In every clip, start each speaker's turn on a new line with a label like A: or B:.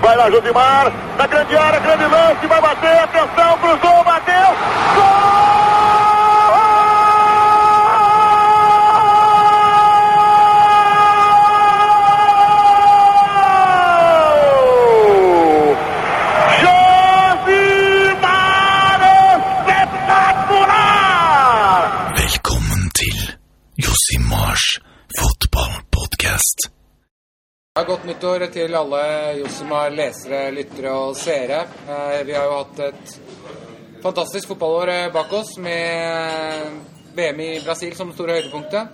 A: Vai lá, Josimar. Na grande área, grande lance. Vai bater. Atenção, cruzou, bateu. Gol!
B: Nyttår til alle Josimar lesere, lyttere og seere. Eh, Vi har jo hatt et fantastisk fotballår eh, bak oss med VM i Brasil som store høydepunktet.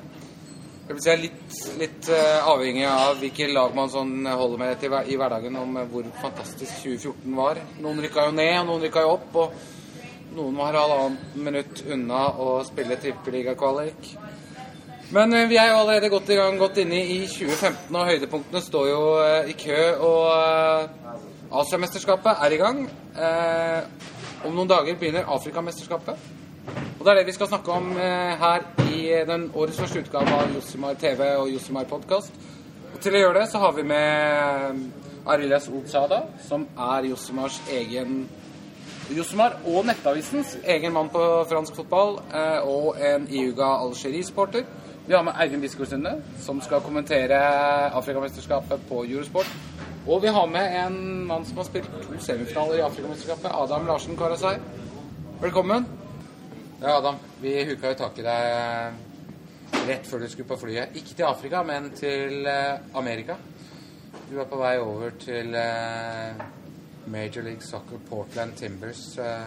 B: Det vil si litt, litt eh, avhengig av hvilke lag man sånn holder med til, i hverdagen, om hvor fantastisk 2014 var. Noen rykka jo ned, og noen rykka jo opp. og Noen var halvannet minutt unna å spille trippeligakvalik. Men eh, vi er jo allerede godt i gang, godt inne i 2015, og høydepunktene står jo eh, i kø. Og eh, Asiamesterskapet er i gang. Om noen dager begynner Afrikamesterskapet. Og det er det vi skal snakke om her i den årets første utgave av Josimar TV og Josimar Podkast. Og til å gjøre det så har vi med Arilas Olsada, som er Josimars egen Josimar og Nettavisens egen mann på fransk fotball, og en iuga Algerie-supporter. Vi har med Eivind Sunde, som skal kommentere Afrikamesterskapet på Eurosport. Og vi har med en mann som har spilt to semifinaler i Afrikamesterskapet, Adam Larsen Karasai. Velkommen. Ja, Adam, vi huka jo tak i deg rett før du skulle på flyet. Ikke til Afrika, men til eh, Amerika. Du er på vei over til eh, Major League Soccer Portland Timbers. eh,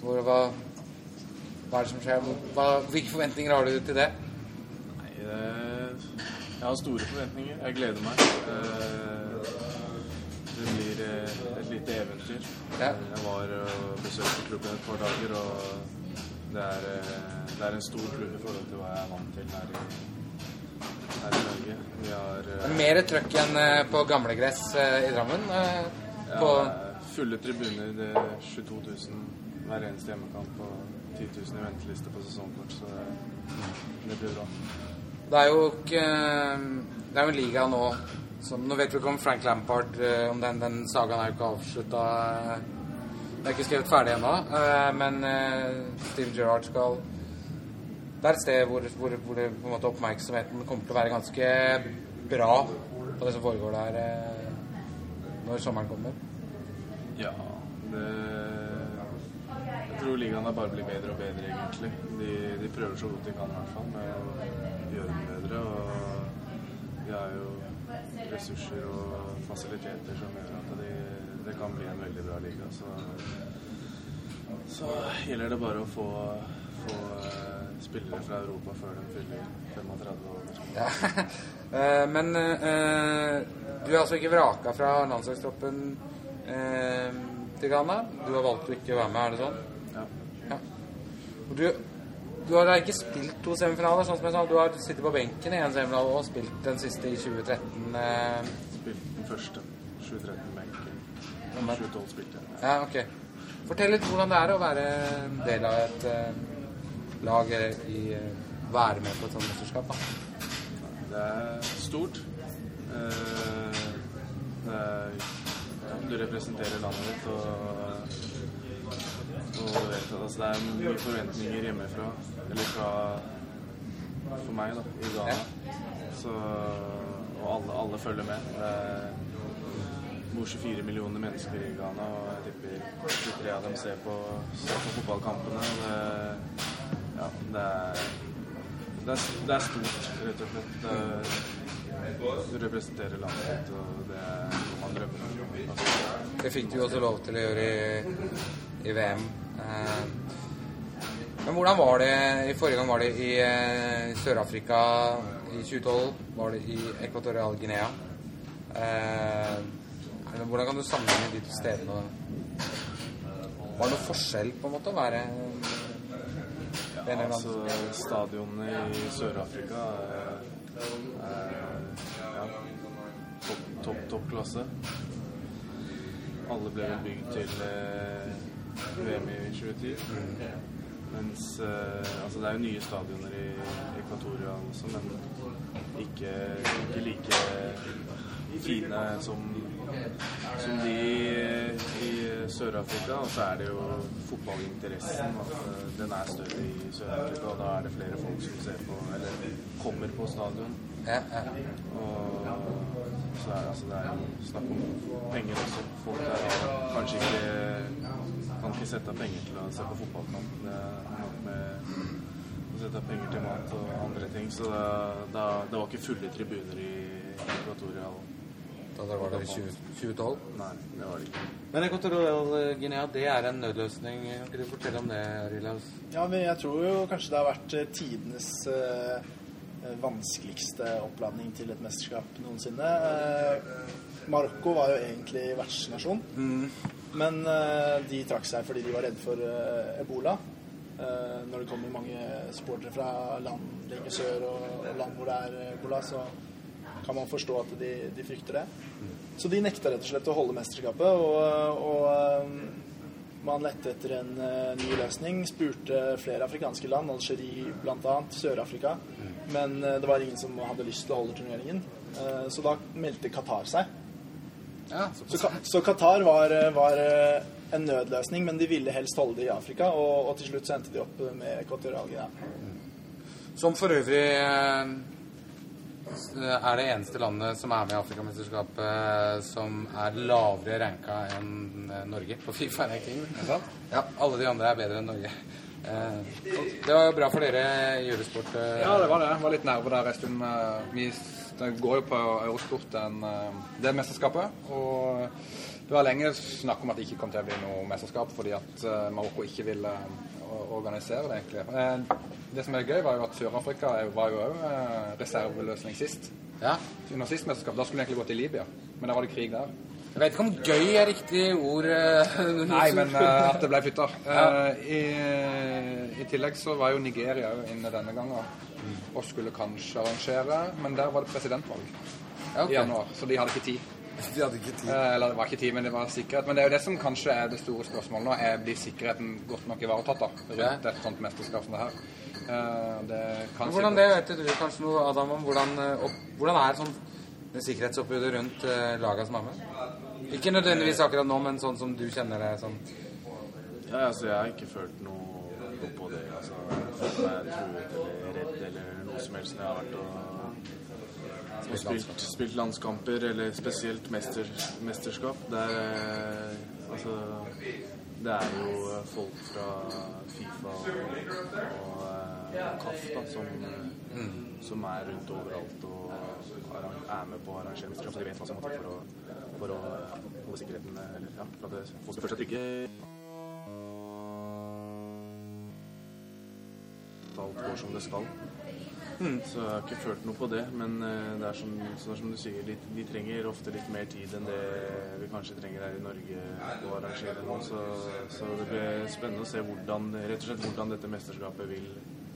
B: Hvor, hva, hva er det som skjer? Hva, hvilke forventninger har du til det?
C: Jeg har store forventninger. Jeg gleder meg. Eh, Det blir eh, et lite eventyr. Jeg var og besøkte klubben et par dager, og det er, eh, det er en stor klubb i forhold til hva jeg er vant til her i, her i Norge. Vi har eh,
B: er Mer trøkk enn eh, på gamlegress eh, i Drammen. På
C: ja, fulle tribuner. Det er 22 000 hver eneste hjemmekamp og 10 000 i venteliste på sesongkort, så det, det blir bra.
B: Det er jo ikke Det er jo en liga nå som Nå vet vi ikke om Frank Lampard eh, Om den, den sagaen er jo ikke avslutta. Det er ikke skrevet ferdig ennå, eh, men Steve Gerrard skal Det er et sted hvor, hvor, hvor det, på en måte oppmerksomheten kommer til å være ganske bra på det som foregår der eh, når sommeren kommer.
C: Ja, det Jeg tror ligaen bare blitt bedre og bedre, egentlig. De, de prøver så godt de kan, i hvert fall, med gjøre den bedre. Og vi har jo ressurser og fasiliteter som gjør at det, det kan bli en veldig bra liga. Så, så gjelder det bare å få, få eh, spillere fra Europa før de fyller 35 år.
B: Ja. Eh, Men eh, du er altså ikke vraka fra landslagstroppen til Ghana. Du har valgt å ikke være med, er det sånn?
C: Ja.
B: Ja. Og du, du har da ikke spilt to semifinaler, sånn som jeg sa. Du har sittet på benken i en semifinale og spilt den siste i 2013. Eh,
C: Spilt den første. 2013-benken.
B: men-
C: 2012 spilte jeg.
B: ja, ok. Fortell litt hvordan det er å være en del av et eh, lag eh, i eh, Være med på et sånt mesterskap. da.
C: Det er stort. Eh, Det er, ja, du representerer landet ditt, og, og vet, at, altså, det er mye forventninger hjemmefra. Eller fra for meg, da, i Ghana. Så, og alle, alle følger med. Det bor 24 millioner mennesker i Ghana, og jeg tipper 23 av dem ser på, ser på fotballkampene. Det, ja, det er det er, det er stort, rett og slett. Det du representerer landet ditt, og det er noe man drømmer om. Altså,
B: Det fikk du også lov til å gjøre i, i VM. Eh, men hvordan var det i forrige gang? Var det i eh, Sør-Afrika i 2012? Var det i Ekvatorial Guinea? Eh, hvordan kan du sammenligne de to stedene? Var det noe forskjell på en måte å være ene
C: altså, stadionene i Sør-Afrika er, er ja, Topp-topp-klasse Alle ble bygd til eh, VM i 2010. Mens eh, Altså, det er jo nye stadioner i Equatoria også, men ikke, ikke like fine som som de i Sør-Afrika. Og så er det jo fotballinteressen. At eh, den er større i Sør-Afrika, og da er det flere folk som ser på, eller kommer på stadion. Og så er, altså, det er jo snakk om penger også. Folk er kanskje ikke kan ikke sette av penger til å se på fotballkamp. Det er nok med å sette av penger til mat og andre ting. Så det, det, det var ikke fulle tribuner i Ekvatorial.
B: Da det var det i 20, 2012.
C: Nei, det var det ikke.
B: Men Equatorial Guinea, det er en nødløsning. Kan ikke du fortelle om det, Rilas?
D: Ja, men jeg tror jo kanskje det har vært eh, tidenes eh, vanskeligste oppladning til et mesterskap noensinne. Eh, Marokko var jo egentlig vertsnasjon, men eh, de trakk seg fordi de var redd for eh, ebola. Eh, når det kommer mange supportere fra land lenger sør og, land hvor det er ebola, så kan man forstå at de, de frykter det. Så de nekta rett og slett å holde mesterskapet, og, og man lette etter en ny løsning. Spurte flere afrikanske land, Algerie bl.a., Sør-Afrika. Men det var ingen som hadde lyst til å holde turneringen. Så da meldte Qatar seg.
B: Ja,
D: Så, så Qatar var, var eh, en nødløsning, men de ville helst holde det i Afrika. Og, og til slutt så endte de opp med Equatorial.
B: Som for øvrig eh, er det eneste landet som er med i Afrikamesterskapet eh, som er lavere ranka enn Norge på sant? Ja, alle de andre er bedre enn Norge. Eh, Det var jo bra for dere i Eurosport. eh.
E: Ja, det var det. Det var litt nerver der en stund. Vi det går jo på Eurosport den, eh, det mesterskapet. Og det var lenge snakk om at det ikke kom til å bli noe mesterskap fordi at eh, Marokko ikke ville eh, organisere det, egentlig. Det som er gøy, var jo at Sør-Afrika var jo òg reserveløsning sist.
B: Ja.
E: Under sist mesterskap. Da skulle de egentlig gå til Libya, men da var det krig der.
B: Jeg vet ikke om gøy er riktig ord. eh,
E: Nei, men eh, at det ble flytta. I, I tillegg så var jo Nigeria inne denne gangen og skulle kanskje arrangere, men der var det presidentvalg
B: Ja, okay.
E: i januar, så de hadde ikke tid.
B: De hadde ikke tid.
E: Eh, Eller det var ikke tid, men det var sikkerhet. Men det er jo det som kanskje er det store spørsmålet nå. Er, blir sikkerheten godt nok ivaretatt da, rundt et sånt mesterskap som det her? Eh, Det kan
B: hvordan det vet du kanskje noe, Adam, om hvordan, eh, hvordan er sånn det sikkerhetsoppbudet rundt laga som er med? Ikke nødvendigvis akkurat nå, men sånn som du kjenner det sånn.
C: Ja, altså, jeg har ikke følt noe, noe på det. Altså, følt meg truet eller redd eller noe som helst når jeg har vært og, og spilt, spilt landskamper, eller spesielt mester, mesterskap. Er, eh, altså, det er jo folk fra Fifa og, og eh, KAF da, som, eh, som er rundt overalt og er med på å arrangere mesterskap, de vet hva som må til for å, for å holde sikkerheten eh, eller, ja, for at folk skal føle seg trygge. alt går som det skal. Så jeg har ikke følt noe på det. Men eh, det er som, det som du sier, de, de trenger ofte litt mer tid enn det vi kanskje trenger her i Norge å arrangere nå. Så, så det blir spennende å se hvordan, rett og slett hvordan dette mesterskapet vil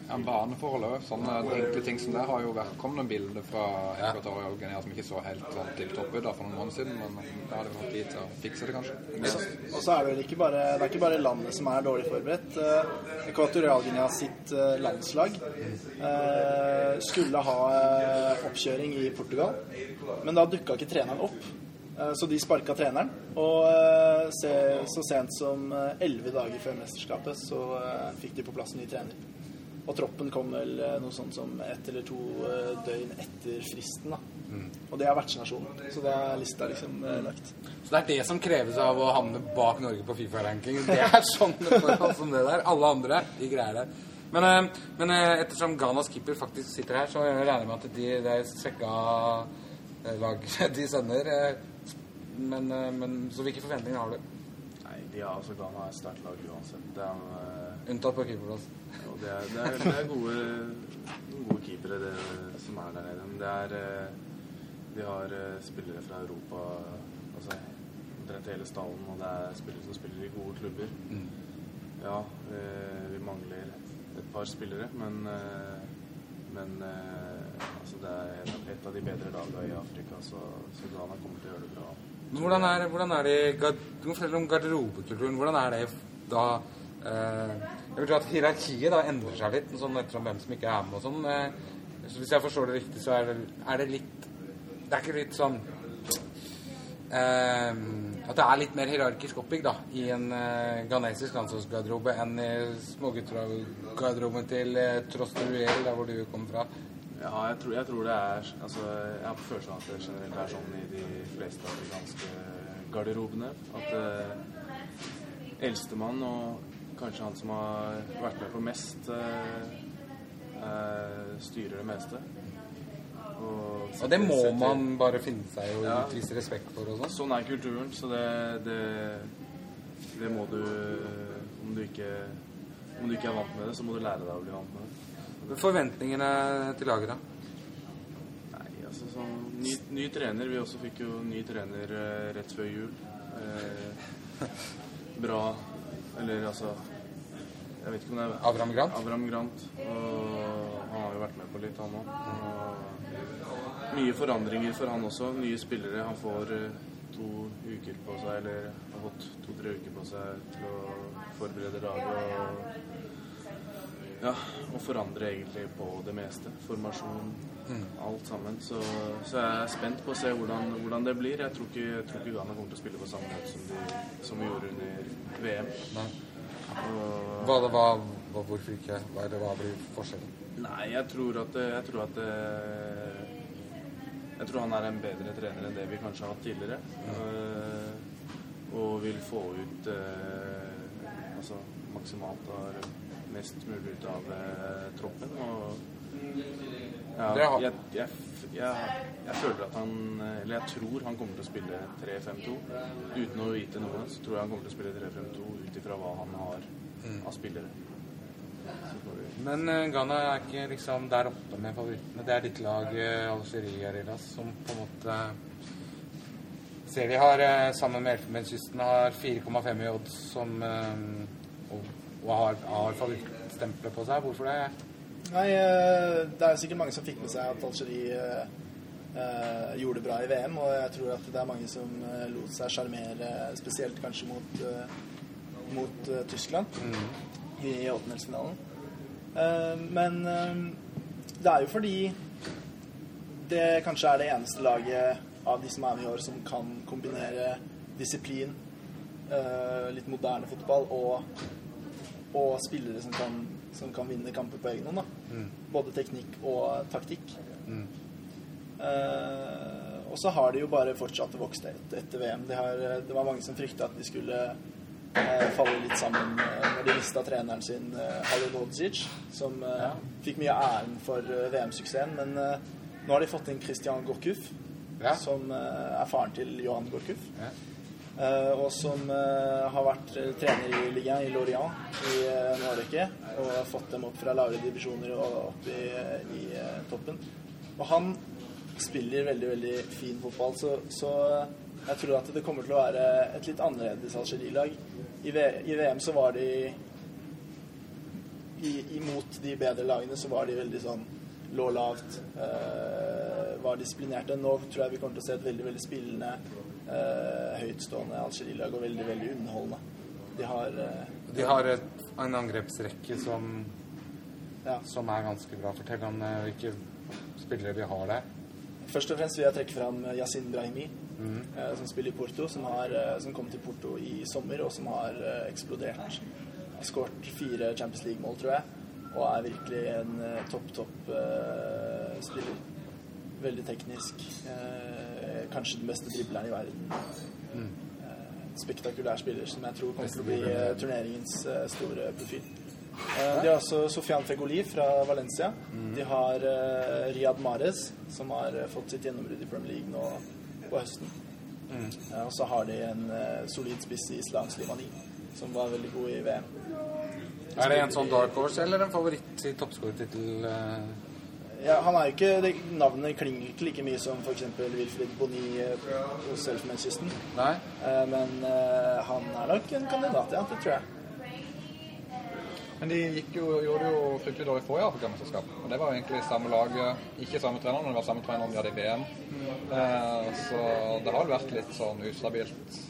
E: Ja, baneforhold òg. Sånne enkle ting som det har jo vært kommet noen bilder fra Ekvatorial Guinea som ikke så helt sånn til topp ut for noen måneder siden, men da hadde vi fått tid til å fikse det, kanskje.
D: Og så er det vel ikke bare, det er ikke bare landet som er dårlig forberedt. Eh, Ekvatorial-Guinea sitt eh, landslag eh, skulle ha eh, oppkjøring i Portugal, men da dukka ikke treneren opp. Eh, Så de sparka treneren. Og eh, så sent som eh, elleve dager før mesterskapet så eh, fikk de på plass en ny trener. Og troppen kom vel eh, noe sånt som ett eller to eh, døgn etter fristen. da. Og det er vertsnasjonen, så det er lista liksom eh, lagt.
B: Så det er det som kreves av å havne bak Norge på Fifa-ranking. Det er sånn det som det der. Alle andre, de greier det. Men, men ettersom Ghanas keeper faktisk sitter her, så regner jeg med at de, det er svekka lag de sender. Men, men så hvilke forventninger har du?
C: Nei, de har altså Ghana er sterkt lag uansett. De,
B: Unntatt på keeperplass.
C: Det er, det er, det er gode, gode keepere det, som er der nede. Men det er eh, De har eh, spillere fra Europa, altså omtrent hele stallen, og det er spillere som spiller i gode klubber. Ja, eh, vi mangler et par spillere, men, eh, men eh, altså det er et, av- de bedre lagene i Afrika, så, så Ghana kommer til å gjøre det bra.
B: Men hvordan er, hvordan er det Du må fortelle om garderobekulturen. Hvordan er det da eh, Jeg vil tro at hierarkiet da endrer seg litt, sånn ettersom hvem som ikke er med og sånn. Eh, så hvis jeg forstår det riktig, så er det, er det litt Det er ikke litt sånn eh, at det er litt mer hierarkisk oppbygd da, i en eh, ghanesisk landslagsgarderobe enn i småguttergarderoben til eh, Trostruel, der hvor du kommer fra.
C: Ja, jeg tror, jeg tror det er altså, Jeg har på følelsen at det generelt er sånn i de fleste afrikanske garderobene. At eh, eldstemann og kanskje han som har vært med på mest, eh, eh, styrer det meste. Og,
B: Og det må
C: setter-
B: man bare finne seg i og
C: Ja.
B: utvise respekt for og sånn.
C: Sånn er kulturen, så det, det, det må du om du, ikke, om du ikke er vant med det, så må du lære deg å bli vant med det.
B: Forventningene til laget, da?
C: Nei, altså sånn ny, ny trener. Vi også fikk jo ny trener eh, rett før jul. Eh, bra Eller altså Jeg vet ikke om det er
B: Abraham Grant?
C: Abraham Grant. Og han har jo vært med på litt, han òg. Mye forandringer for han også. Nye spillere. Han får eh, to uker på seg, eller har fått to-tre uker på seg til å forberede laget. og ja, og forandre egentlig på det meste. Formasjon, alt sammen. Så, så jeg er spent på å se hvordan, hvordan det blir. Jeg tror ikke, jeg tror ikke Ghana kommer til å spille på samme måte som, de, som vi gjorde under VM.
B: Nei. Hva, hva, hvorfor ikke? Hva, er det, hva blir forskjellen?
C: nei, jeg tror at Jeg tror at Jeg tror han er en bedre trener enn det vi kanskje har hatt tidligere. Eh, og vil få ut eh, altså maksimalt og mest mulig ut av eh, troppen. Og ja,
B: Det har-
C: jeg, jeg, jeg, jeg føler at han eh, Eller jeg tror han kommer til å spille 3-5-2. Uten å vite noe, så tror jeg han kommer til å spille 3-5-2 ut ifra hva han har av spillere.
B: Men eh, Ghana er ikke liksom der oppe med favorittene. Det er ditt lag, uh, Algerie Arilas, som på en måte Ser vi har, eh, sammen med Elfenbenskysten, har 4,5 i odds som eh, og, og har, har favorittstempelet på seg. Hvorfor det?
D: Nei, eh, det er sikkert mange som fikk med seg at Algerie eh, eh, gjorde det bra i VM, og jeg tror at det er mange som eh, lot seg sjarmere, spesielt kanskje mot, mot Tyskland i åttendelsfinalen. Eh, men det er jo fordi det kanskje er det eneste laget av de som er med i år, som kan kombinere disiplin, eh, litt moderne fotball og, og spillere som kan, som kan vinne kamper på egen hånd. Da. Både teknikk og taktikk. Eh, og så har de jo bare fortsatt å vokse etter VM. De har, det var mange som frykta at de skulle eh, falle litt sammen eh, når de mista treneren sin, eh, Halil Hodzic, som eh, fikk mye æren for eh, VM-suksessen. Men eh, nå har de fått inn Christian Gorkuf,
B: Ja.
D: som eh, er faren til Johan Gorkuf.
B: Ja.
D: Eh, og som eh, har vært eh, trener i ligaen i Lorient i en årrekke. Og fått dem opp fra lavere divisjoner og opp i, i toppen. Og han spiller veldig, veldig fin fotball, så, så jeg tror at det kommer til å være et litt annerledes Algerie-lag. I, I VM så var de i, Imot de bedre lagene så var de veldig sånn lå lavt, øh, var disiplinerte. Nå tror jeg vi kommer til å se et veldig, veldig spillende, eh, høytstående Algerie-lag og veldig, veldig underholdende. De har eh,
B: De har et, en angrepsrekke som,
D: ja.
B: som er ganske bra. Fortell om eh, hvilke spillere de har der.
D: Først og fremst vil jeg trekke fram Yasin Brahimi, eh, som spiller i Porto, som, har, eh, som kom til Porto i sommer, og som har eh, eksplodert. Har skåret fire Champions League-mål, tror jeg, og er virkelig en eh, topp, topp eh, spiller. Veldig teknisk. Eh, kanskje den beste dribleren i verden. Mm. spektakulær spiller som jeg tror kommer til å bli eh, turneringens eh, store profil. Eh, De har også Sofian Fegoli fra Valencia. De har eh, Riyad Mahrez, som har eh, fått sitt gjennombrudd i Premier League nå på høsten. Eh, Og så har de en eh, solid spiss i Islam Slimani, som var veldig god i VM.
B: Er det en sånn dark horse eller en favoritt i toppskårertittel? Eh?
D: Ja, han er jo ikke, det, Navnet klinger ikke like mye som f.eks. Wilfred Boni eh, hos Elfenbenskysten.
B: Nei?
D: Eh, Men eh, han er nok en kandidat, ja. Det tror jeg.
E: Men de gikk jo, gjorde det jo fryktelig dårlig forrige Afrikamesterskap. Og det var jo egentlig samme lag, ikke samme trener, men det var samme trener de hadde i VM. Eh, så det har vel vært litt sånn ustabilt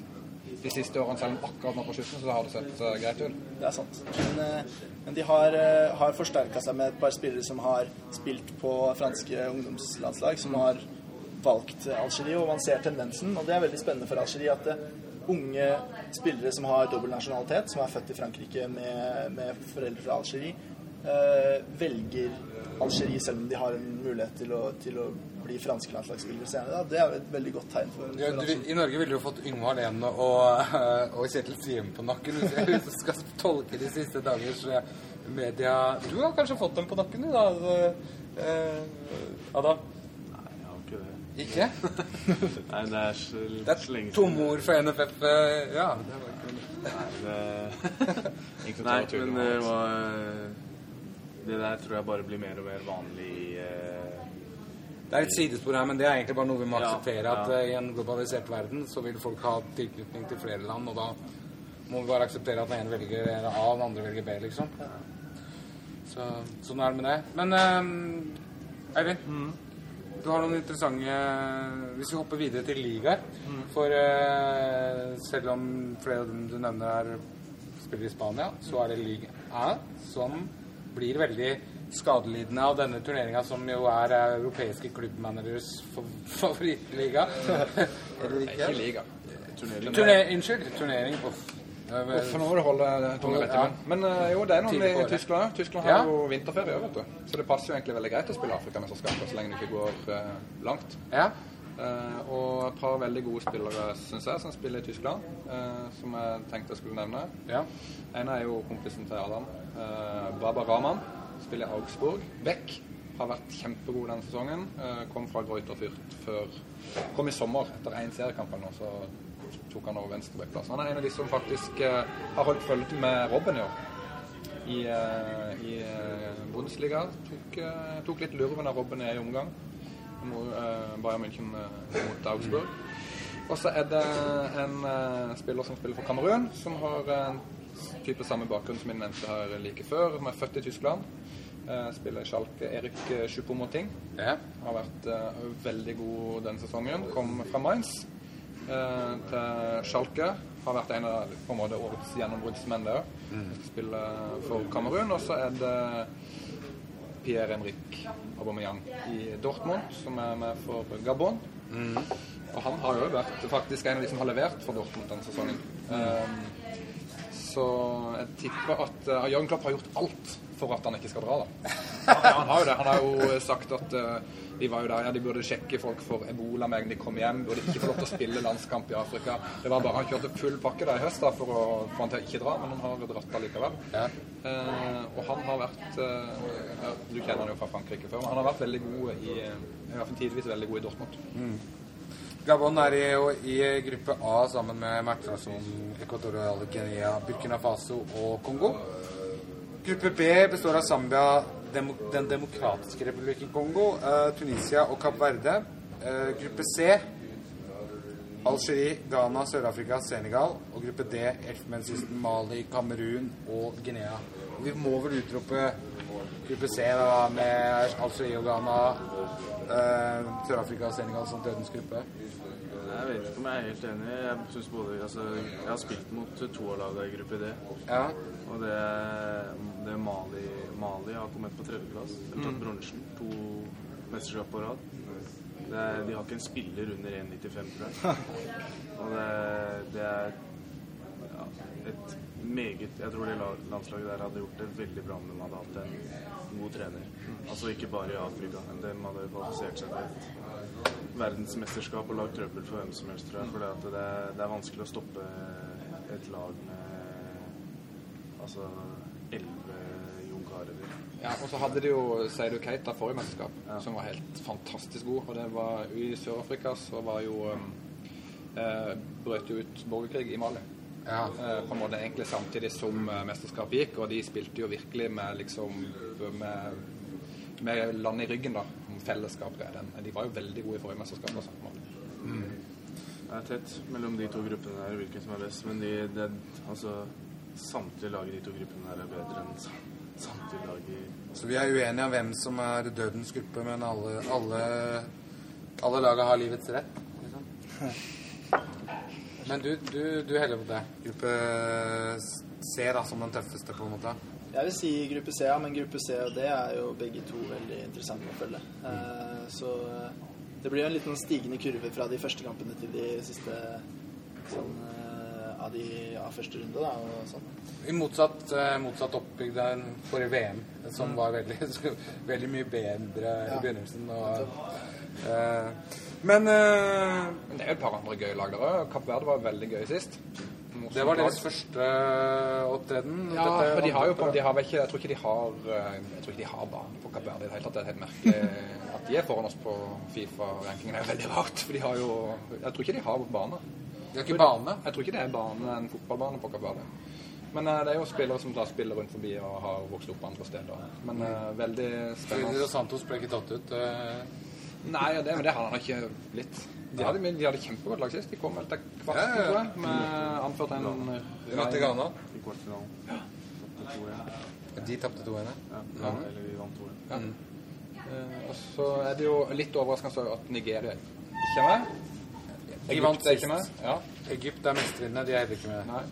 E: de siste årene, selv om akkurat nå på slutten så har det sett eh, greit ut.
D: Det er sant. Men, eh, men de har, uh, har forsterka seg med et par spillere som har spilt på franske ungdomslandslag, som har valgt Algerie, og man ser tendensen. Og det er veldig spennende for Algerie at eh, unge spillere som har dobbel nasjonalitet, som er født i Frankrike med, med foreldre fra Algerie, eh, velger Algerie selv om de har en mulighet til å, til å bli franske landslagsspillere senere. Da. Det er jo et veldig godt tegn for,
B: Ja, du, I Norge ville du jo fått Yngvar Lene og, og Kjetil Siem på nakken hvis jeg- du skal tolke de siste dagers eh, media. Du har kanskje fått dem på nakken, du, da? altså, eh, Adam?
C: Nei, jeg har ikke det.
B: Ikke?
C: Nei, det er så,
B: Det er
C: lenge
B: tomme ord fra NFF. eh, Ja. det var ikke
C: Nei, det... Nei, men det var Det der tror jeg bare blir mer og mer vanlig i eh,
B: Det er et sidespor her, men det er egentlig bare noe vi må
C: Ja,
B: akseptere. At
C: ja.
B: eh, i en globalisert verden så vil folk ha tilknytning til flere land, og da må vi bare akseptere at den ene velger A, og den andre velger B, liksom. Så sånn er det med det. Men um, Eivind, du har noen interessante Hvis vi hopper videre til ligaer For uh, selv om flere av dem du nevner er spiller i Spania, så er det Liga A som blir veldig skadelidende av denne turneringa, som jo er europeiske klubbmanagers fa- favorittliga. Eller ikke?
E: Ikke liga.
C: turnering.
B: Turne Unnskyld. Turnering. Uff.
E: Uff, nå må du holde tunga rett i munnen. Men eh, jo, det er noen
B: Tidlig
E: i. Tyskland. Tyskland har
B: Ja.
E: jo vinterferie, vet du. Så det passer jo egentlig veldig greit å spille Afrikamesterskapet så lenge det ikke går eh, langt.
B: Ja.
E: Uh, og et par veldig gode spillere, syns jeg, som spiller i Tyskland, uh, som jeg tenkte jeg skulle nevne.
B: ja.
E: En er jo kompisen til Adam, uh, Baba Rahman. Spiller Augsburg. Beck har vært kjempegod denne sesongen. Eh, kom fra Greuter Fürth før Kom i sommer, etter én seriekamp eller så tok han over venstrebackplass. Han er en av de som faktisk eh, har holdt følge med Robben i år. I, eh, i Bundesliga. Tok, tok litt lurven av Robben i omgang. Bayern München mot Augsburg. Og så er det en spiller som spiller for Kamerun, som har en type samme bakgrunn som min nevnte her like før, som er født i Tyskland. Eh, spiller i Schalke. Erik Schupomoting
B: ja.
E: har vært eh, veldig god denne sesongen. Kom fra Mainz eh, til Schalke. Har vært en av på en måte, årets gjennombruddsmenn der. Spiller for Kamerun. Og så er det Pierre-Henrik Aubameyang i Dortmund, som er med for Gabon. Og han har jo vært faktisk en av de som har levert for Dortmund denne sesongen. Um, så jeg tipper at uh, Jørgen Klopp har gjort alt for at han ikke skal dra, da. Ja, han har jo det. Han har jo sagt at uh, de var jo der, ja, de burde sjekke folk for ebola med en gang de kom hjem. Burde ikke få lov til å spille landskamp i Afrika. Det var bare Han kjørte full pakke der i høst da, for, å, få han til å ikke dra, men han har dratt allikevel.
B: Ja.
E: Uh, og han har vært uh, Du kjenner han jo fra Frankrike før. men Han har vært veldig god i i hvert fall tidvis veldig god i Dortmund.
B: Gabon er i, jo i gruppe A sammen med Mertnasjonen, Equatorial Guinea, Burkina Faso og Kongo. Gruppe B består av Zambia, Den demokratiske republikken Kongo, eh, Tunisia og Kapp Verde. Eh, gruppe C Algerie, Ghana, Sør-Afrika, Senegal. Og gruppe D Elfenbenskysten, Mali, Kamerun og Guinea. Vi må vel utrope gruppe C da, med Algerie og Ghana, eh, Sør-Afrika og Senegal som dødens gruppe.
C: Jeg vet ikke om jeg er helt enig. Jeg synes både, altså, jeg har spilt mot to av lagene i gruppe D.
B: Ja.
C: Og det, det Mali, Mali har kommet på tredjeplass. Eller tatt bronsen. To mesterskap på rad. Det de har ikke en spiller under 1,95, tror jeg. Og det, det er ja, et meget Jeg tror det la- landslaget der hadde gjort det veldig bra om de hadde hatt en god trener. Altså ikke bare i Afrika, men de hadde kvalifisert seg til et verdensmesterskap og lagd trøbbel for hvem som helst, tror jeg. For det, det er vanskelig å stoppe et lag med altså elleve Jon
E: Ja, og så hadde de jo Seidu Keita forrige mesterskap, som var helt fantastisk god. Og det var i Sør-Afrika så var jo um, eh, brøt jo ut borgerkrig i Mali.
B: Ja.
E: Eh, på en måte egentlig samtidig som eh, mesterskapet gikk, og de spilte jo virkelig med liksom med, med landet i ryggen, da. Om fellesskap. er den. De var jo veldig gode i forrige mesterskap. Altså, Mm.
C: Det er tett mellom de to gruppene her, hvilken som er best. Men de, det, altså, samtlige lag i de to gruppene her er bedre enn sam- samtlige lag i
B: Så vi er uenige om hvem som er dødens gruppe, men alle, alle, alle laga har livets rett. Liksom. Men du, du, du heller på det. Gruppe C da, som den tøffeste, på en måte.
D: Jeg vil si gruppe C, ja, men gruppe C og D er jo begge to veldig interessante å følge. Eh, så eh, det blir jo en liten stigende kurve fra de første kampene til de siste sånn, eh, av, de, av første runde. Da, og sånn.
B: I motsatt, eh, motsatt oppbygg der forrige VM, som var veldig, veldig mye bedre i begynnelsen. Og, men uh,
E: Men det er jo et par andre gøye lag der òg. Kapp Verde var veldig gøy sist. Morsomt
B: det var
E: lag.
B: deres første opptreden.
E: Ja, for de har jo på, de har ikke, jeg tror ikke de har eh, Jeg tror ikke de har bane på Kapp Verde i det hele tatt. Det er helt merkelig at de er foran oss på Fifa-rankingen. er veldig rart. For de har jo Jeg tror ikke de har bane.
B: De har ikke bane.
E: Jeg tror ikke det er bane, en fotballbane på Kapp Verde. Men uh, det er jo spillere som da spiller rundt forbi og har vokst opp andre steder. Men uh, veldig spennende.
B: Dos Santos ble ikke tatt ut. eh,
E: Nei, det, men det har han ikke blitt. De hadde, de hadde kjempegodt lag sist. De kom vel til kvarten,
B: Ja, ja, ja.
E: tror jeg, med anført en
B: De møtte Ghana.
C: 2-1.
B: De tapte 2-1. ja.
C: Ja,
B: Ja.
C: eller vi vant 2-1.
E: Eh, Og så er det jo litt overraskende at Nigeria ikke er med.
B: De
E: Egypt er ikke med. Ja.
B: Egypt er mestrene, de er heller ikke med.
E: Nei.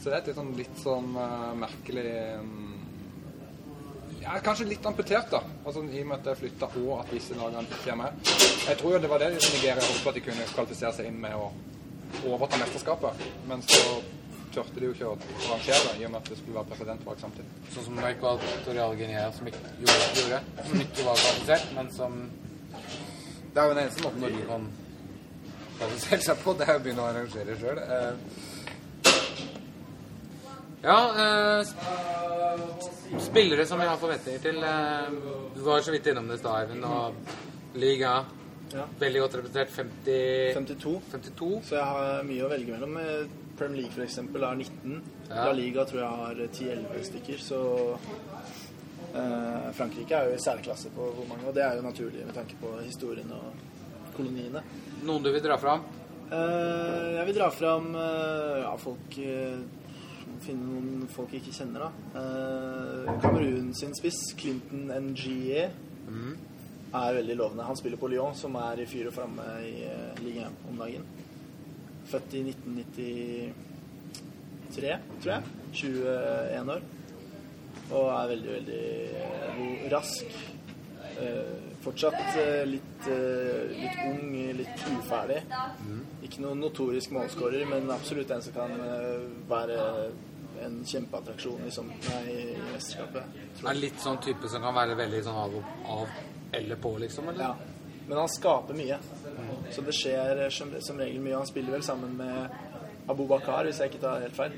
E: Så det er et litt sånn, litt sånn uh, merkelig mm, Ja, kanskje litt amputert, da. Altså, I og med at det er flytta, og at disse lagene ikke er med. Jeg tror jo det var det Nigeria håpet at de kunne kvalifisere seg inn med å overta mesterskapet. Men så tørte de jo ikke å arrangere, i og med at det skulle være presidentvalg samtidig.
B: Sånn som Equatorial Guinea, som ikke gjorde, gjorde, som ikke var kvalifisert, men som Det er jo den eneste måten Norge kan kvalifisere seg på, det er å begynne å arrangere sjøl. Ja eh, Spillere som vi har forventninger til. Eh, du var så vidt innom det i stad, Eivind. Og liga
D: Ja.
B: veldig godt representert. 50
D: 52.
B: 52.
D: Så jeg har mye å velge mellom. Eh, Premier League eksempel har 19.
B: Ja.
D: La Liga tror jeg har 10-11 stykker. Så eh, Frankrike er jo i særklasse på hvor mange, og det er jo naturlig med tanke på historien og koloniene.
B: Noen du vil dra fram?
D: Eh, jeg vil dra fram eh, ja, folk eh, Finne noen folk jeg ikke kjenner, da. Uh, Kamerun sin spiss, Clinton NGE, er veldig lovende. Han spiller på Lyon, som er i fyr og flamme i uh, ligaen om dagen. Født i 1993, tror jeg. 21 år. Og er veldig, veldig eh. Rask. Eh, fortsatt eh, litt, eh, litt ung, litt uferdig. Ikke noen notorisk målskårer, men absolutt en som kan eh, være en kjempeattraksjon i, som, nei, i mesterskapet.
B: Er litt sånn type som kan være veldig sånn av, av eller på, liksom? Eller?
D: Ja. Men han skaper mye. Så det skjer eh, som, som regel mye. Han spiller vel sammen med Abu Bakar, hvis jeg ikke tar helt feil.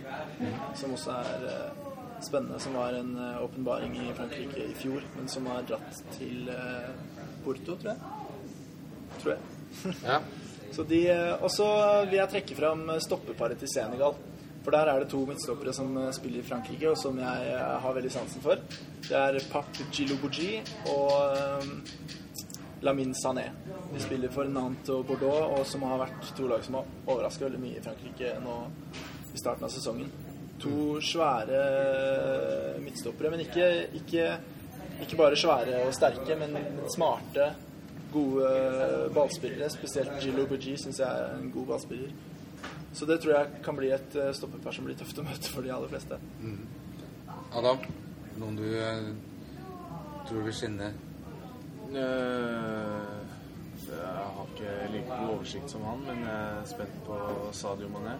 D: Som også er uh, spennende. Som var en åpenbaring åpenbaring i Frankrike i fjor, men som har dratt til uh, Porto, tror jeg. Tror jeg.
B: Ja.
D: Så de, eh, og så vil jeg trekke fram eh, stoppeparet til Senegal. For der er det to midtstoppere som eh, spiller i Frankrike, og som jeg eh, har veldig sansen for. Det er Pap Djilouboudji og eh, Lamine Sané. De spiller for Nantes og Bordeaux, og som har vært to lag som har overraska veldig mye i Frankrike nå i starten av sesongen. To svære midtstoppere, men ikke, ikke, ikke bare svære og sterke, men smarte, gode ballspillere. Spesielt Gillo Bougie syns jeg er en god ballspiller. Så det tror jeg kan bli et eh, stoppepar som blir tøft å møte for de aller fleste.
B: Adam, noen du eh, tror vil skinne?
C: Eh, Jeg har ikke like god oversikt som han, men jeg er spent på Sadio Mané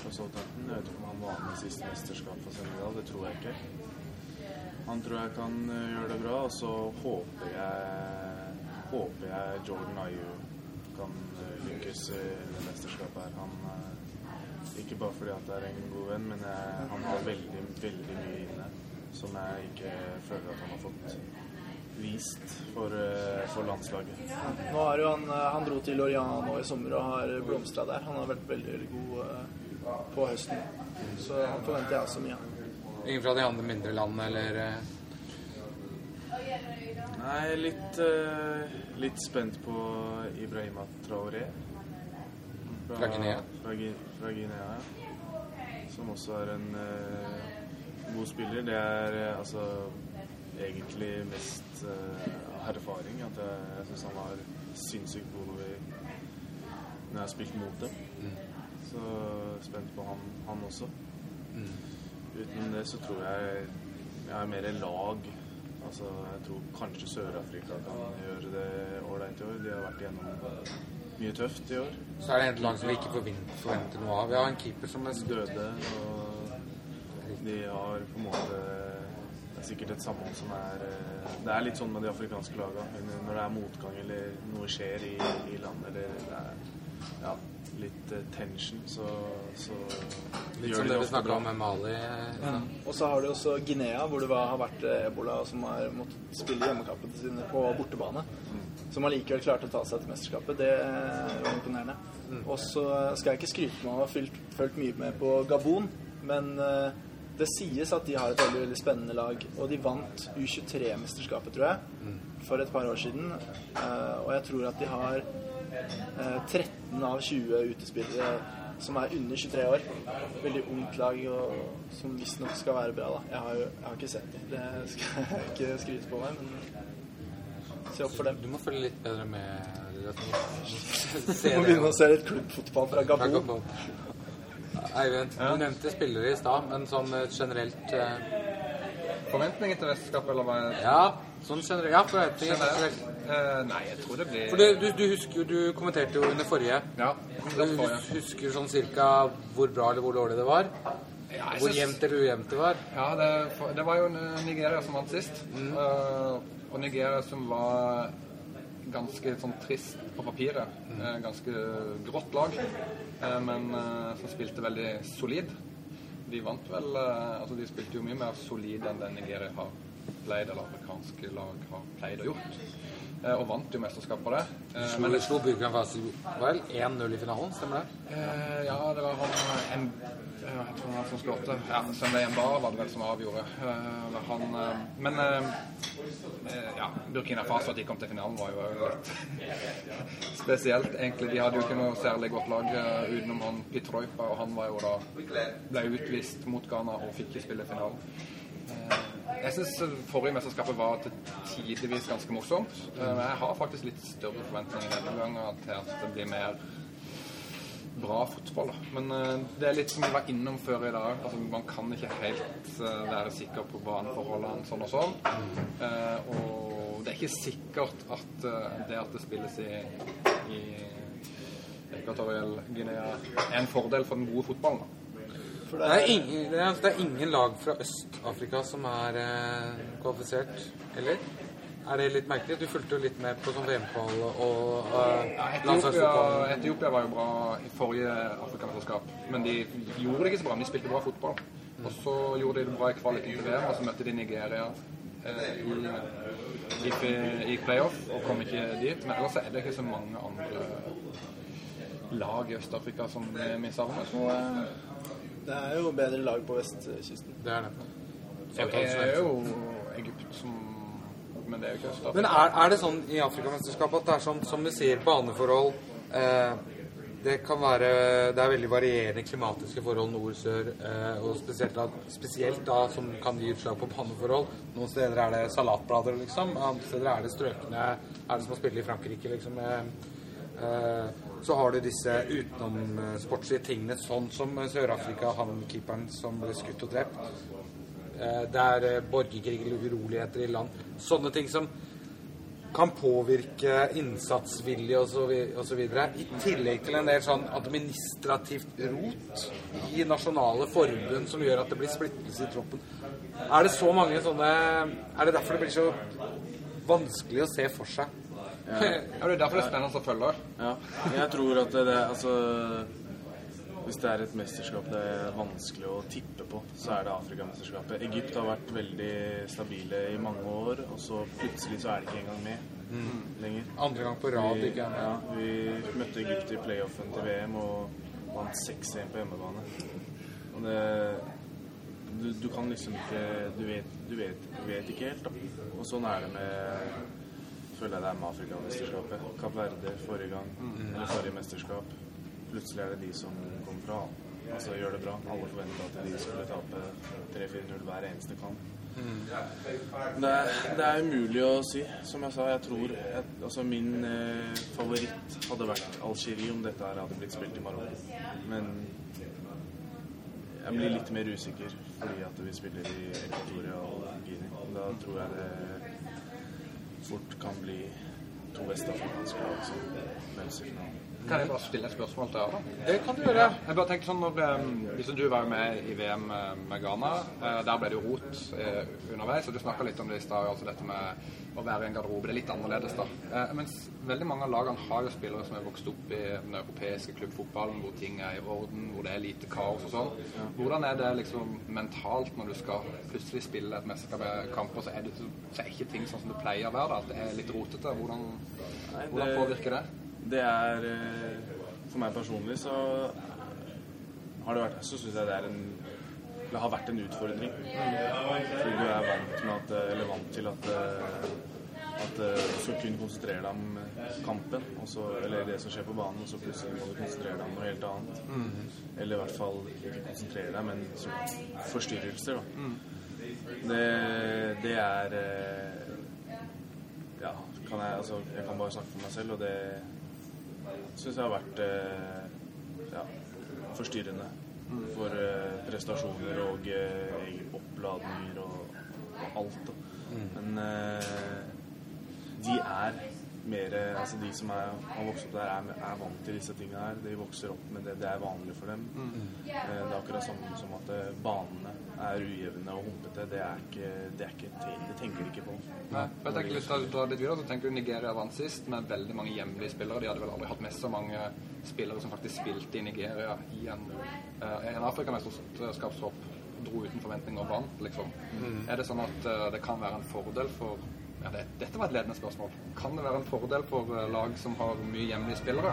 C: fra Southampton. Jeg vet ikke om han var med i siste mesterskap for Senegal. Det tror jeg ikke. Han tror jeg kan gjøre det bra, og så håper jeg, håper jeg Jordan Ayew kan eh, lykkes i det mesterskapet her. Han, eh, ikke bare fordi at det er en god venn, men jeg, han har veldig, veldig mye inne som jeg ikke føler at han har fått vist for, eh, for landslaget.
D: Nå er jo han, eh, han dro til Lorient nå i sommer og har blomstra der. Han har vært veldig, veldig god eh, på høsten. Så han forventer jeg også mye av.
B: Ingen fra de andre mindre landene, eller eh,
C: Nei, litt, eh, litt spent på Ibrahima Traoré.
B: Fra Guinea?
C: Fra, Guinea, ja. Som også er en uh, god spiller. Det er uh, altså egentlig mest av erfaring at jeg, jeg syns han var sinnssykt god når, vi, når jeg har spilt mot dem. Så spent på han, han også. Uten det så tror jeg jeg er mer lag Altså, jeg tror kanskje Sør-Afrika kan gjøre det ålreit i år. De har vært igjennom mye tøft i år.
B: Så er det et lag som vi ikke forventer, noe av. Vi har en keeper som er
C: Døde, og de har på en måte Det er sikkert et samhold som er eh, Det er litt sånn med de afrikanske lagene. Når det er motgang eller noe skjer i, i landet, eller det er ja, litt eh, tension, så, så
B: Litt
C: gjør
B: som
C: de
B: det vi snakka
C: bra.
B: om med Mali. Ja.
D: Og så har du også Guinea, hvor det har vært eh, ebola, som har måttet spille hjemmekampene sine på bortebane. Som allikevel klarte å ta seg til mesterskapet. Det eh, var imponerende. Og så skal jeg ikke skryte med å ha fulgt, mye med på Gabon, men eh, det sies at de har et veldig veldig spennende lag. Og de vant U23-mesterskapet, tror jeg, for et par år siden. Eh, og jeg tror at de har eh, 13 av 20 utespillere som er under 23 år. Veldig ungt lag og som visstnok skal være bra. da. Jeg har jo jeg har ikke sett dem. Det skal jeg ikke skryte på meg, men se opp for dem.
B: Du må følge litt bedre med.
D: Du må begynne å se litt klubbfotball fra Gabon.
B: Eivind, du nevnte spillere i stad, men sånn eh, generelt eh,
E: Forventninger til mesterskapet, eller hva?
B: Ja, sånn generelt. Ja, forventninger generelt.
E: Uh, nei, jeg tror det blir
B: For det, du, du husker jo, du kommenterte jo under forrige.
E: Ja.
B: Du husker sånn cirka hvor bra eller hvor dårlig det var?
E: Ja,
B: Hvor jevnt eller ujevnt det var?
E: Ja, det, det var jo Nigeria som vant sist. Eh, og Nigeria som var ganske sånn trist på papiret. Eh, ganske grått lag, eh, men eh, som spilte veldig solid. De vant vel Altså, de spilte jo mye mer solid enn det Nigeria har pleid, eller afrikanske lag har pleid å gjort. Eh, og vant jo mesterskapet på det. Eh,
B: Men det slo Burkina Faso vel 1-0 i finalen, stemmer det?
E: Eh, ja, det var han en, eh, Jeg tror han som slått det. Ja, Sunday Mbar var det vel som avgjorde. Eh, han, men eh, ja, Burkina Faso, at de kom til finalen, var jo litt spesielt, egentlig. De hadde jo ikke noe særlig godt lag utenom han Pitroipa, og han var jo da ble utvist mot Ghana og fikk ikke spille finalen. Eh, Jeg syns forrige mesterskapet var til tidvis ganske morsomt. Eh, jeg har faktisk litt større forventninger denne gangen til at det blir mer bra fotball. Men eh, det er litt som vi var innom før i dag. Altså, man kan ikke helt eh, være sikker på baneforholdene sånn og sånn. Eh, og det er ikke sikkert at eh, det at det spilles i, i Equatorial Guinea er en fordel for den gode fotballen.
D: For
B: Det er ingen, det er, det er ingen lag fra Øst-Afrika som er eh, kvalifisert, eller? Er det litt merkelig? Du fulgte jo litt med på sånn VM-kval og uh,
E: Etiopia,
B: landslagsfotball.
E: Etiopia var jo bra i forrige Afrikamesterskap, men de gjorde det ikke så bra. Men de spilte bra fotball. Og så gjorde de det bra i kvalik i VM, og så møtte de Nigeria eh, i, i, i playoff og kom ikke dit. Men ellers er det ikke så mange andre lag i Øst-Afrika som vi vi savner. Så eh,
D: Det er jo bedre lag på vestkysten.
B: Det er det.
E: det er jo Egypt som Men det er jo ikke Øst-Afrika.
B: Men er, er det sånn i Afrikamesterskapet at det er sånn, som vi sier, baneforhold eh, Det kan være Det er veldig varierende klimatiske forhold nord-sør, eh, og spesielt da, spesielt da som kan gi utslag på baneforhold. Noen steder er det salatblader, liksom. Andre steder er det strøkne Er det som å spille i Frankrike, liksom. Eh, så har du disse utenomsportslige tingene, sånn som Sør-Afrika, han keeperen som ble skutt og drept. Eh, Det er eh, borgerkrig eller uroligheter i land. Sånne ting som kan påvirke innsatsvilje osv. I tillegg til en del sånn administrativt rot i nasjonale forbund som gjør at det blir splittelse i troppen. Er det så mange sånne Er det derfor det blir så vanskelig å se for seg?
E: Ja, det er derfor det er spennende å følge.
C: Ja, jeg tror at det, altså Hvis det er et mesterskap det er vanskelig å tippe på, så er det Afrikamesterskapet. Egypt har vært veldig stabile i mange år, og så plutselig så er de ikke engang med lenger.
B: Andre gang på rad
C: Vi,
B: ikke er med.
C: ja, vi møtte Egypt i playoffen til VM og vant 6-1 på hjemmebane. Og det du, du kan liksom ikke Du vet, du vet, du vet ikke helt, da. Og sånn er det med Føler jeg det er med Afrikamesterskapet. Kapp Verde forrige gang, eller forrige mesterskap. Plutselig er det de som kommer fra. Altså gjør det bra. Alle forventa at de skulle tape 3-4-0 hver eneste kamp. Det er, det er umulig å si. Som jeg sa, jeg tror jeg, altså Min eh, favoritt hadde vært Algerie om dette her hadde blitt spilt i Marokko. Men jeg blir litt mer usikker fordi at vi spiller i Equatoria og Guinea. Da tror jeg det fort kan bli to vestafrikanske lag som møtes i finalen.
E: Kan jeg bare stille et spørsmål til deg? da?
B: Det kan du gjøre.
E: Jeg bare tenker sånn, når, eh, liksom Du var med i VM med Ghana. Eh, Der ble det jo rot eh, underveis. og Du snakka litt om det i stad, altså dette med å være i en garderobe. Det er litt annerledes, da. Eh, Mens veldig mange av lagene har jo spillere som er vokst opp i den europeiske klubbfotballen, hvor ting er i orden, hvor det er lite kaos og sånn. Hvordan er det liksom mentalt når du skal plutselig spille et mesterskapskamp, og så er, det, så er ikke ting sånn som det pleier å være? da, At det er litt rotete? Hvordan, hvordan påvirker det?
C: Det er eh, For meg personlig så har det vært Så syns jeg det er en Det har vært en utfordring. Fordi du er vant at Eller vant til at eh, at eh, du skal kun konsentrere deg om eh, kampen, og så, eller det som skjer på banen, og så plutselig må du konsentrere deg om noe helt annet. Eller i hvert fall ikke konsentrere deg, men forstyrrelser, da. Det, det er eh, Ja, kan jeg altså Jeg kan bare snakke for meg selv, og det syns jeg har vært eh, ja, forstyrrende for eh, prestasjoner og eh, oppladninger og, og alt. Da. Men eh, de er mer Altså de som er, har vokst opp der, er, er vant til disse tingene her. De vokser opp med det. Det er vanlig for dem. Eh, det er akkurat sånn som at eh, banene er ujevne og humpete. Det er ikke Det, er ikke, det tenker de ikke på.
E: Nei, for jeg tenker litt, da litt videre, så tenker du Nigeria vant sist med veldig mange hjemlige spillere. De hadde vel aldri hatt med så mange spillere som faktisk spilte i Nigeria i en, uh, en Afrikamesterskapshopp. Dro uten forventninger og vant, liksom. Er det sånn at det kan være en fordel for ja, det, Dette var et ledende spørsmål. Kan det være en fordel for eh, lag som har mye hjemlige spillere,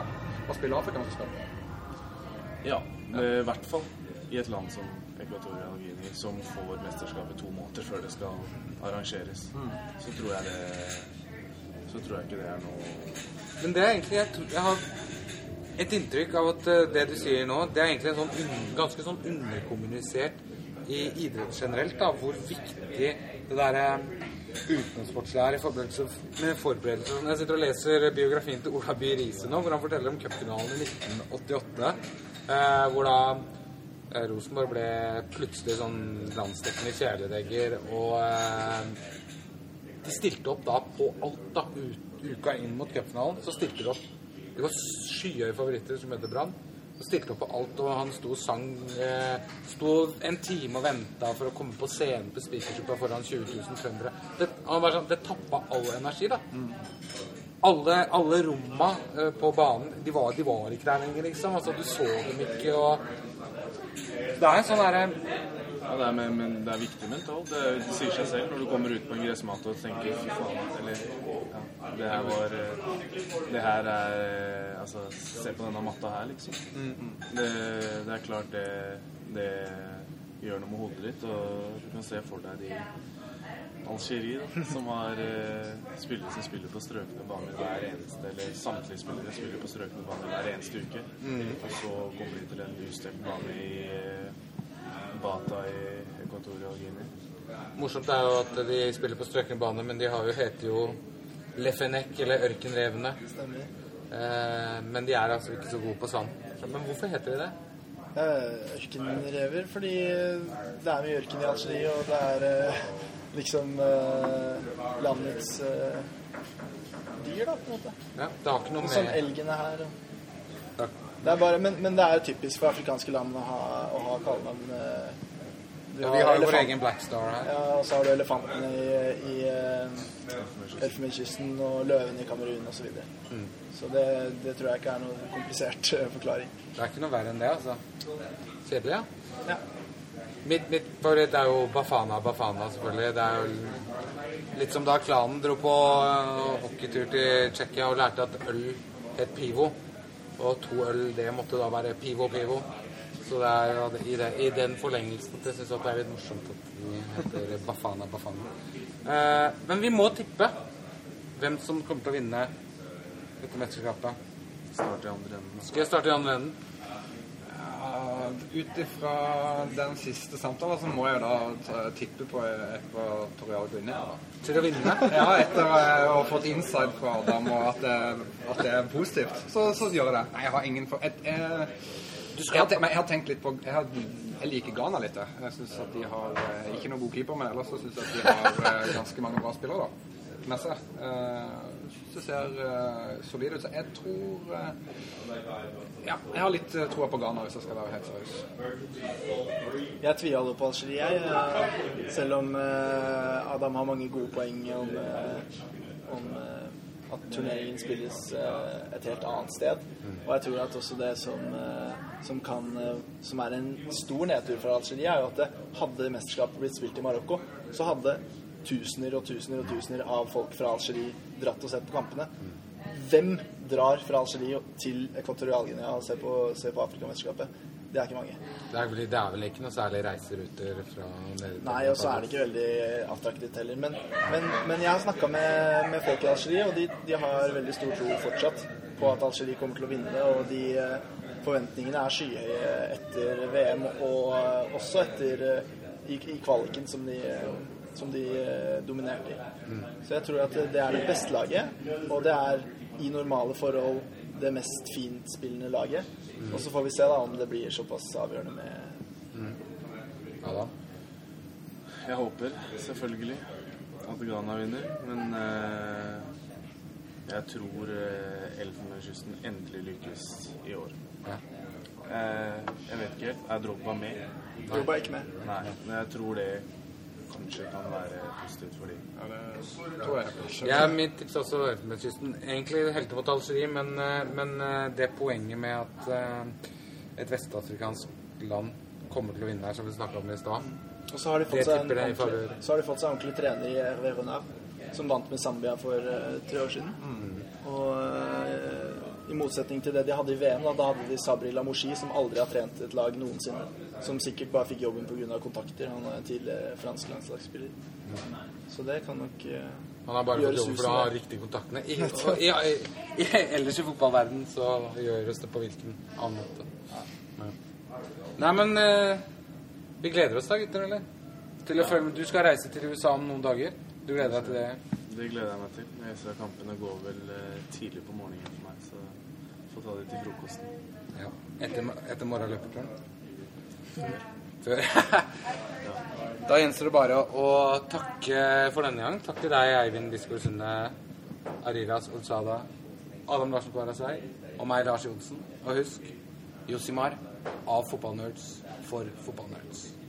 E: å spille Afrikamesterskap?
C: Ja, i hvert fall i et land som Ekvatorial Guinea, som får mesterskapet to måneder før det skal arrangeres. Så tror jeg det Så tror jeg ikke det er noe
B: Men det er egentlig Jeg, tror, jeg har et inntrykk av at eh, det du sier nå, det er egentlig en sånn un, ganske sånn underkommunisert i idrett generelt, da, hvor viktig det derre utenomsportslige er i forbindelse med forberedelsene. Jeg sitter og leser biografien til Ola By Riise nå, hvor han forteller om cupfinalen i 1988, eh, hvor da eh, Rosenborg ble plutselig sånn landsdekkende kjæledegger, og eh, de stilte opp da på alt, da. Uka inn mot cupfinalen, så stilte de opp Det var skyhøye favoritter som heter Brann. Stilte opp på alt, og han sto og sang eh, Sto en time og venta for å komme på scenen på Spikersuppa foran 20 000 trøndere. Det, han var sånn, det tappa all energi, da. Alle, alle romma eh, på banen, de var, de var ikke der lenger, liksom. Altså, du så dem ikke, og Det er en sånn derre
C: Ja, det er, men, men det er viktig mentalt. Det, det sier seg selv når du kommer ut på en gressmat og tenker fy faen, eller det her var eh, Det her er eh, Altså, se på denne matta her, liksom. Det, det er klart det, det gjør noe med hodet ditt, og du kan se for deg de Algerie, da, som har eh, spillere som spiller på strøkne baner hver eneste Eller samtlige spillere spiller på strøkne baner hver eneste uke. Og så kommer de til en ustelt bane i Bata i Equatorial Guinea.
B: Morsomt er jo at de spiller på strøkne baner, men de har jo, heter jo Lefenek, eller Ørkenrevene.
D: Stemmer.
B: Eh, men de er altså ikke så gode på sand. Men hvorfor heter de det?
D: Ørkenrever, fordi det er mye ørken i Algerie, og det er eh, liksom eh, landets dyr, da, på en måte.
B: Ja, det har ikke noe med Sånn
D: elgene her. Det er bare, men, men det er typisk for afrikanske land å ha, å ha kallenavn. Eh, du
B: ja, Vi har jo vår egen Black Star her.
D: Ja, og så har du elefantene i, i eh, Elfenbenskysten og løvene i Kamerun osv. Så, videre.
B: Mm.
D: så det, det tror jeg ikke er noen komplisert eh, forklaring.
B: Det er ikke noe verre enn det, altså. Kjedelig, ja.
D: Ja.
B: Mitt, mitt favoritt er jo Bafana Bafana, selvfølgelig. Det er jo litt som da klanen dro på øh, hockeytur til Tsjekkia og lærte at øl het Pivo. Og to øl, det måtte da være Pivo Pivo. Så det er jo i, det, i den forlengelsen at jeg syns det er litt morsomt at de heter Bafana Bafana. Eh, men vi må tippe hvem som kommer til å vinne dette mesterskapet.
C: Start i andre enden.
B: Skal jeg starte i andre enden?
E: Ja, Ut ifra den siste samtalen så må jeg da tippe på Ekvatorial Guinea.
B: Til å vinne?
E: Ja, etter eh, å ha fått inside fra Adam og at det, at det er positivt, så, så gjør jeg det. Nei, jeg har ingen for... Et, eh, Jeg har, tenkt, men jeg har tenkt litt på Jeg, har, jeg liker Ghana litt. jeg. Jeg syns at de har eh, ikke noen god keeper, men ellers så syns jeg at de har eh, ganske mange bra spillere da, med seg. Eh, det ser eh, solid ut. Så jeg tror Ja, jeg har litt troa på Ghana, hvis jeg skal være helt seriøs.
D: Jeg tviholder på Algerie, jeg. Selv om Adam har mange gode poeng om, om at turneringen spilles eh, et helt annet sted. Og jeg tror at også det som, eh, som, kan, eh, som er en stor nedtur for Algerie, er jo at det hadde mesterskapet blitt spilt i Marokko, så hadde tusener og tusener og tusener av folk fra Algerie dratt og sett på kampene. Hvem drar fra Algerie til Ekvatorialguinea og ser på, ser på Afrikamesterskapet? Det er ikke mange.
B: Det er, vel, det er vel ikke noe særlig reiseruter fra nede
D: Nei, og så er det ikke veldig attraktivt heller. Men, men, men jeg har snakka med, med folk i Algerie, og de, de har veldig stor tro fortsatt på at Algerie kommer til å vinne. Og de eh, forventningene er skyhøye etter VM, og eh, også etter eh, i, i kvaliken som de, eh, som de eh, dominerte i. Så jeg tror at det er det beste laget, og det er i normale forhold det mest fintspillende laget. Og så får vi se da om det blir såpass avgjørende med
B: Adam?
C: Jeg håper selvfølgelig at Ghana vinner, men eh, jeg tror eh, Elfenbenskysten endelig lykkes i år.
B: Ja.
C: Eh, jeg vet ikke helt. Er Drogba med?
D: Drogba er ikke med.
C: Nei, men jeg tror det kanskje kan være positivt for dem.
E: Ja, det tror jeg kanskje.
B: Ja, mitt tips er også Elfenbenskysten. Egentlig helt mot Algerie, men, eh, men eh, det poenget med at eh, et vestafrikansk land kommer til å vinne her, som vi snakka om i stad
D: Og så har de
B: Det
D: fått seg en
B: tipper jeg i
D: ordentlig, så har de fått seg en ordentlig trener i Hervé Renard, som vant med Zambia for uh, tre år siden. Og eh, i motsetning til det de hadde i VM, da, da hadde de Sabri Lamouchi, som aldri har trent et lag noensinne. Som sikkert bare fikk jobben pga. kontakter. Han er tidligere fransk landslagsspiller. Så det kan nok eh,
B: Han har bare fått jobben for å ha riktige kontaktene. I, og, i, i, i, ellers i fotballverden så gjøres det på hvilken annen måte. Ja. Nei, men eh, vi gleder oss da, gutter, eller? Til å følge med. Du skal reise til USA om noen dager. Du gleder deg til det?
C: Det gleder jeg meg til. Jeg ser kampene går vel eh, tidlig på morgenen får ta det til frokosten.
B: Ja. Etter, etter morgenløpeturen? Før. da gjenstår det bare å takke for denne gang. Takk til deg, Eivind Bisgaard Sunde, Ariras Olsada, Adam Larsen Kvarasei og meg, Lars Johnsen. Og husk Josimar av Fotballnerds for fotballnerds.